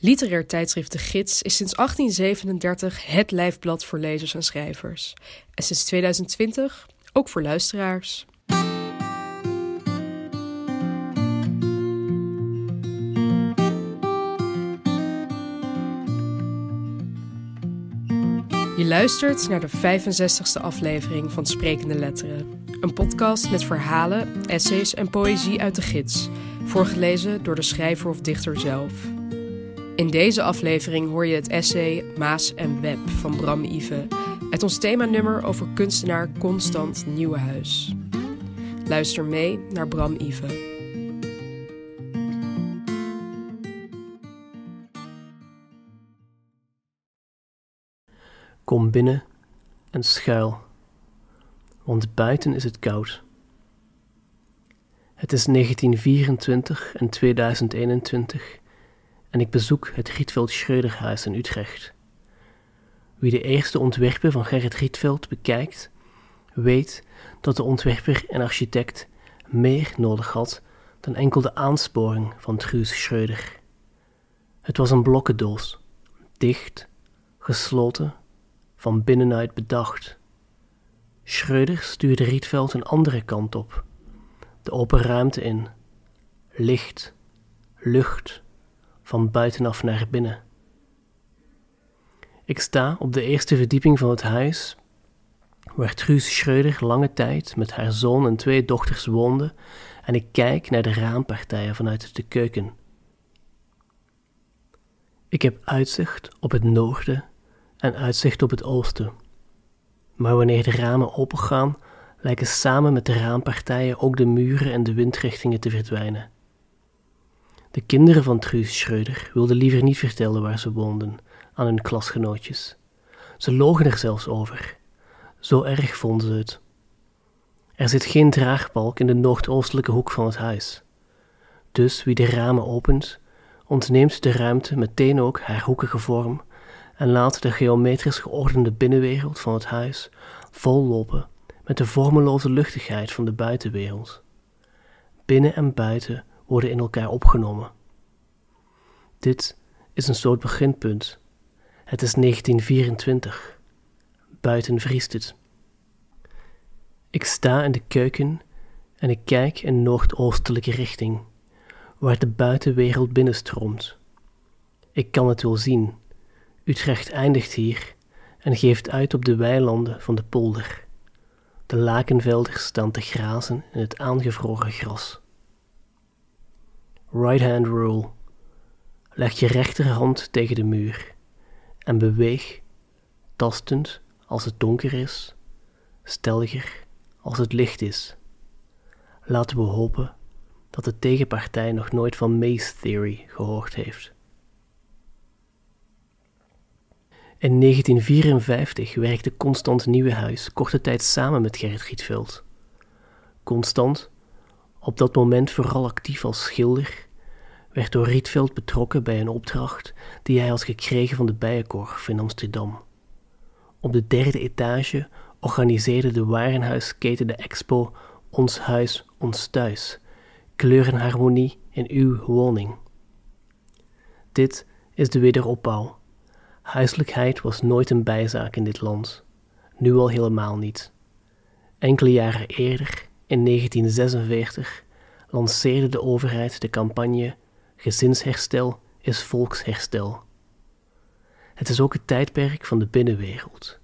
Literair tijdschrift De Gids is sinds 1837 het lijfblad voor lezers en schrijvers. En sinds 2020 ook voor luisteraars. Je luistert naar de 65ste aflevering van Sprekende Letteren. Een podcast met verhalen, essays en poëzie uit de gids, voorgelezen door de schrijver of dichter zelf. In deze aflevering hoor je het essay Maas en Web van Bram Ive uit ons themanummer over kunstenaar Constant Nieuwenhuis. Luister mee naar Bram Ive. Kom binnen en schuil, want buiten is het koud. Het is 1924 en 2021 en ik bezoek het Rietveld Schreuderhuis in Utrecht. Wie de eerste ontwerpen van Gerrit Rietveld bekijkt, weet dat de ontwerper en architect meer nodig had dan enkel de aansporing van Truus Schreuder. Het was een blokkendoos, dicht, gesloten, van binnenuit bedacht. Schreuder stuurde Rietveld een andere kant op, de open ruimte in, licht, lucht, van buitenaf naar binnen. Ik sta op de eerste verdieping van het huis, waar Truus Schreuder lange tijd met haar zoon en twee dochters woonde, en ik kijk naar de raampartijen vanuit de keuken. Ik heb uitzicht op het noorden en uitzicht op het oosten. Maar wanneer de ramen opengaan, lijken samen met de raampartijen ook de muren en de windrichtingen te verdwijnen. De kinderen van Truus Schreuder wilden liever niet vertellen waar ze woonden aan hun klasgenootjes. Ze logen er zelfs over. Zo erg vonden ze het. Er zit geen draagbalk in de noordoostelijke hoek van het huis. Dus wie de ramen opent, ontneemt de ruimte meteen ook haar hoekige vorm en laat de geometrisch geordende binnenwereld van het huis vollopen met de vormeloze luchtigheid van de buitenwereld. Binnen en buiten worden in elkaar opgenomen. Dit is een soort beginpunt. Het is 1924. Buiten vriest het. Ik sta in de keuken en ik kijk in noordoostelijke richting, waar de buitenwereld binnenstroomt. Ik kan het wel zien. Utrecht eindigt hier en geeft uit op de weilanden van de polder. De lakenvelders staan te grazen in het aangevroren gras. Right hand rule. Leg je rechterhand tegen de muur en beweeg, tastend als het donker is, stelger als het licht is. Laten we hopen dat de tegenpartij nog nooit van Maze Theory gehoord heeft. In 1954 werkte Constant Nieuwenhuis korte tijd samen met Gerrit Rietveld. Constant op dat moment vooral actief als schilder, werd door Rietveld betrokken bij een opdracht die hij had gekregen van de Bijenkorf in Amsterdam. Op de derde etage organiseerde de warenhuisketen de expo Ons Huis, Ons Thuis, kleurenharmonie in uw woning. Dit is de wederopbouw. Huiselijkheid was nooit een bijzaak in dit land, nu al helemaal niet. Enkele jaren eerder in 1946 lanceerde de overheid de campagne Gezinsherstel is volksherstel. Het is ook het tijdperk van de binnenwereld,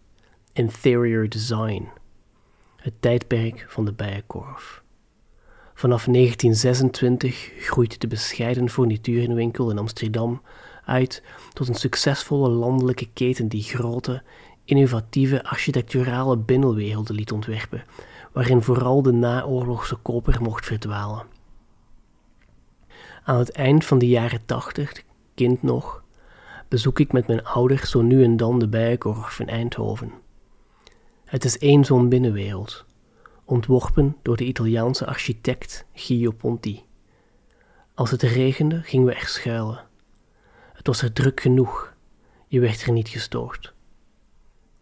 interior design, het tijdperk van de bijenkorf. Vanaf 1926 groeit de bescheiden fourniturenwinkel in Amsterdam uit tot een succesvolle landelijke keten die grote, innovatieve architecturale binnenwerelden liet ontwerpen waarin vooral de naoorlogse koper mocht verdwalen. Aan het eind van de jaren tachtig, kind nog, bezoek ik met mijn ouders zo nu en dan de Bijenkorf in Eindhoven. Het is één zo'n binnenwereld, ontworpen door de Italiaanse architect Gio Ponti. Als het regende, gingen we er schuilen. Het was er druk genoeg, je werd er niet gestoord.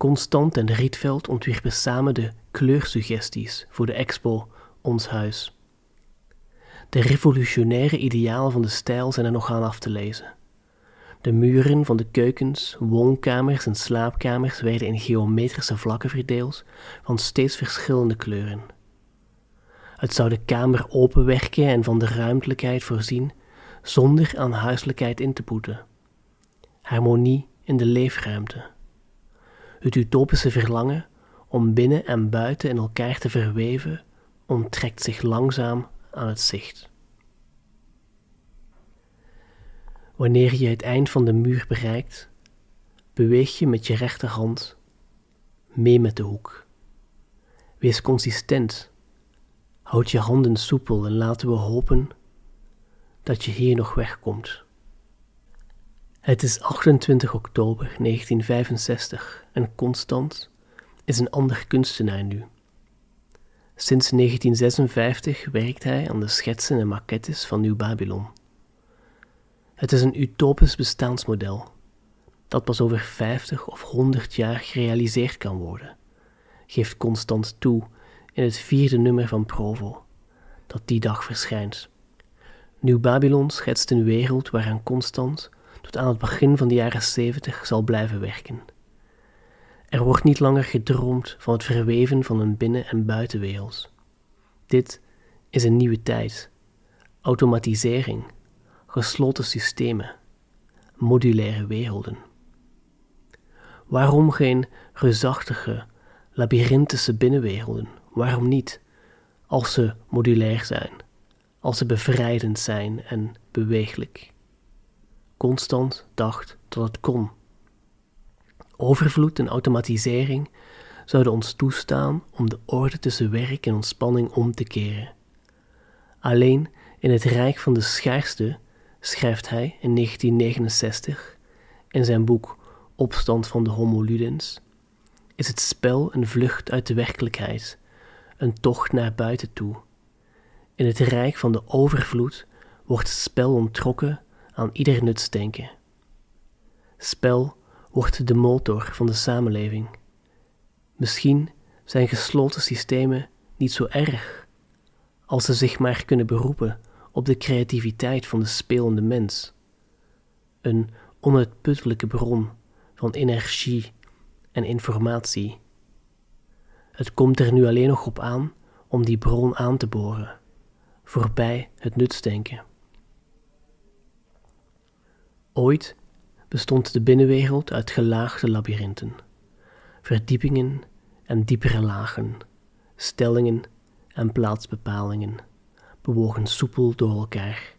Constant en Rietveld ontwierpen samen de kleursuggesties voor de expo Ons Huis. De revolutionaire idealen van de stijl zijn er nog aan af te lezen. De muren van de keukens, woonkamers en slaapkamers werden in geometrische vlakken verdeeld van steeds verschillende kleuren. Het zou de kamer openwerken en van de ruimtelijkheid voorzien, zonder aan huiselijkheid in te boeten. Harmonie in de leefruimte. Het utopische verlangen om binnen en buiten in elkaar te verweven onttrekt zich langzaam aan het zicht. Wanneer je het eind van de muur bereikt, beweeg je met je rechterhand mee met de hoek. Wees consistent, houd je handen soepel en laten we hopen dat je hier nog wegkomt. Het is 28 oktober 1965 en Constant is een ander kunstenaar nu. Sinds 1956 werkt hij aan de schetsen en maquettes van Nieuw Babylon. Het is een utopisch bestaansmodel dat pas over 50 of 100 jaar gerealiseerd kan worden, geeft Constant toe in het vierde nummer van Provo, dat die dag verschijnt. Nieuw Babylon schetst een wereld waaraan Constant tot aan het begin van de jaren 70 zal blijven werken. Er wordt niet langer gedroomd van het verweven van een binnen- en buitenwereld. Dit is een nieuwe tijd. Automatisering, gesloten systemen, modulaire werelden. Waarom geen reusachtige, labyrinthische binnenwerelden? Waarom niet? Als ze modulair zijn, als ze bevrijdend zijn en beweeglijk. Constant dacht dat het kon. Overvloed en automatisering zouden ons toestaan om de orde tussen werk en ontspanning om te keren. Alleen in het rijk van de schaarste schrijft hij in 1969 in zijn boek Opstand van de Homo Ludens, is het spel een vlucht uit de werkelijkheid, een tocht naar buiten toe. In het rijk van de overvloed wordt het spel ontrokken aan ieder nutsdenken. Spel wordt de motor van de samenleving. Misschien zijn gesloten systemen niet zo erg, als ze zich maar kunnen beroepen op de creativiteit van de spelende mens. Een onuitputtelijke bron van energie en informatie. Het komt er nu alleen nog op aan om die bron aan te boren, voorbij het nutsdenken. Ooit bestond de binnenwereld uit gelaagde labyrinthen, verdiepingen en diepere lagen, stellingen en plaatsbepalingen, bewogen soepel door elkaar.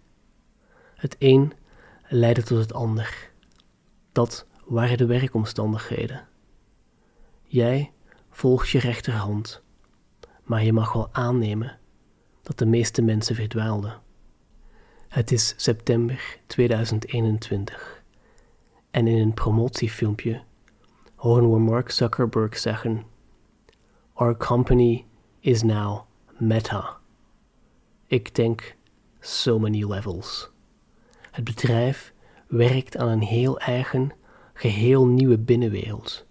Het een leidde tot het ander. Dat waren de werkomstandigheden. Jij volgt je rechterhand, maar je mag wel aannemen dat de meeste mensen verdwaalden. Het is september 2021 en in een promotiefilmpje horen we Mark Zuckerberg zeggen: Our company is now Meta. Ik denk so many levels. Het bedrijf werkt aan een heel eigen, geheel nieuwe binnenwereld,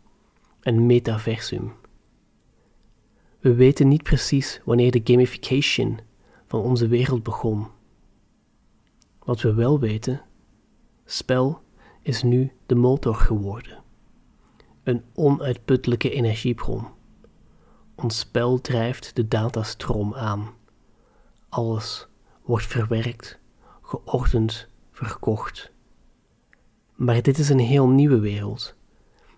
een metaversum. We weten niet precies wanneer de gamification van onze wereld begon. Wat we wel weten, spel is nu de motor geworden. Een onuitputtelijke energiebron. Ons spel drijft de datastroom aan. Alles wordt verwerkt, geordend, verkocht. Maar dit is een heel nieuwe wereld,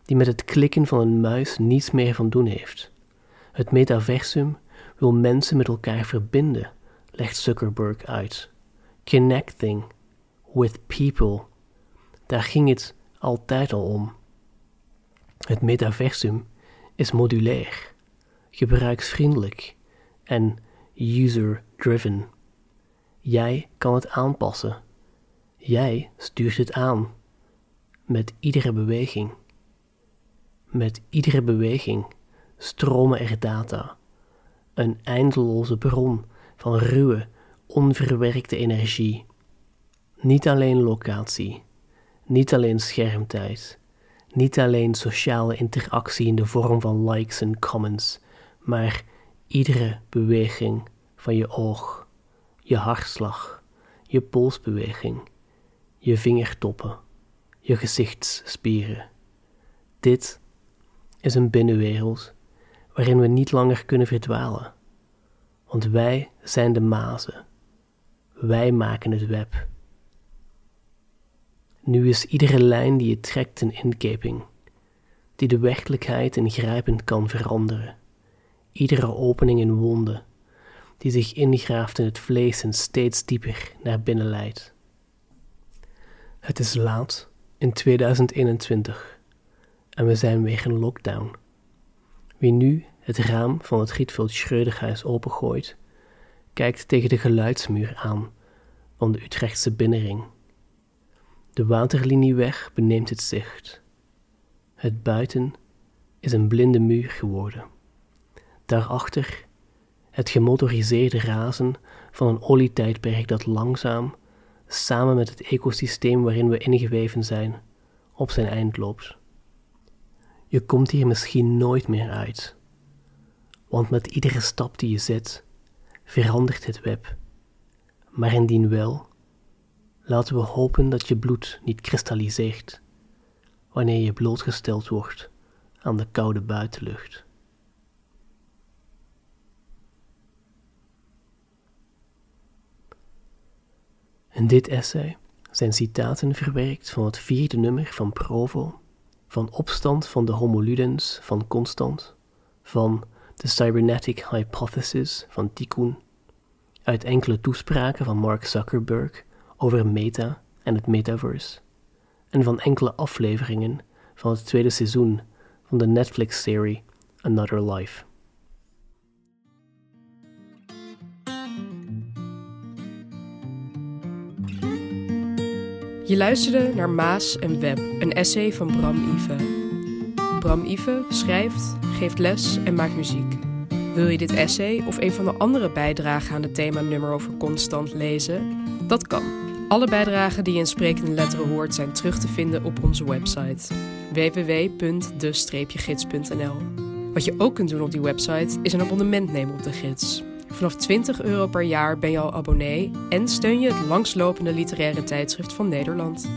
die met het klikken van een muis niets meer van doen heeft. Het metaversum wil mensen met elkaar verbinden, legt Zuckerberg uit. Connecting with people daar ging het altijd al om. Het metaversum is modulair, gebruiksvriendelijk en user-driven. Jij kan het aanpassen. Jij stuurt het aan. Met iedere beweging. Met iedere beweging stromen er data. Een eindeloze bron van ruwe, onverwerkte energie. Niet alleen locatie, niet alleen schermtijd, niet alleen sociale interactie in de vorm van likes en comments, maar iedere beweging van je oog, je hartslag, je polsbeweging, je vingertoppen, je gezichtsspieren. Dit is een binnenwereld waarin we niet langer kunnen verdwalen. Want wij zijn de mazen. Wij maken het web. Nu is iedere lijn die je trekt een inkeping, die de werkelijkheid ingrijpend kan veranderen. Iedere opening een wonde, die zich ingraaft in het vlees en steeds dieper naar binnen leidt. Het is laat in 2021 en we zijn weer in lockdown. Wie nu het raam van het Rietveld Schreuderhuis opengooit, kijkt tegen de geluidsmuur aan van de Utrechtse binnenring. De waterlinieweg beneemt het zicht. Het buiten is een blinde muur geworden. Daarachter het gemotoriseerde razen van een olietijdperk dat langzaam, samen met het ecosysteem waarin we ingeweven zijn, op zijn eind loopt. Je komt hier misschien nooit meer uit, want met iedere stap die je zet, verandert het web. Maar indien wel, laten we hopen dat je bloed niet kristalliseert wanneer je blootgesteld wordt aan de koude buitenlucht. In dit essay zijn citaten verwerkt van het vierde nummer van Provo, van Opstand van de Homo Ludens van Constant, van The Cybernetic Hypothesis van Tikkun, uit enkele toespraken van Mark Zuckerberg over meta en het metaverse, en van enkele afleveringen van het tweede seizoen van de Netflix-serie Another Life. Je luisterde naar Maas en Web, een essay van Bram Ive. Bram Ive schrijft, geeft les en maakt muziek. Wil je dit essay of een van de andere bijdragen aan het thema nummer over constant lezen? Dat kan. Alle bijdragen die je in sprekende letteren hoort zijn terug te vinden op onze website www.de-gids.nl. Wat je ook kunt doen op die website is een abonnement nemen op de gids. Vanaf 20 euro per jaar ben je al abonnee en steun je het langslopende literaire tijdschrift van Nederland.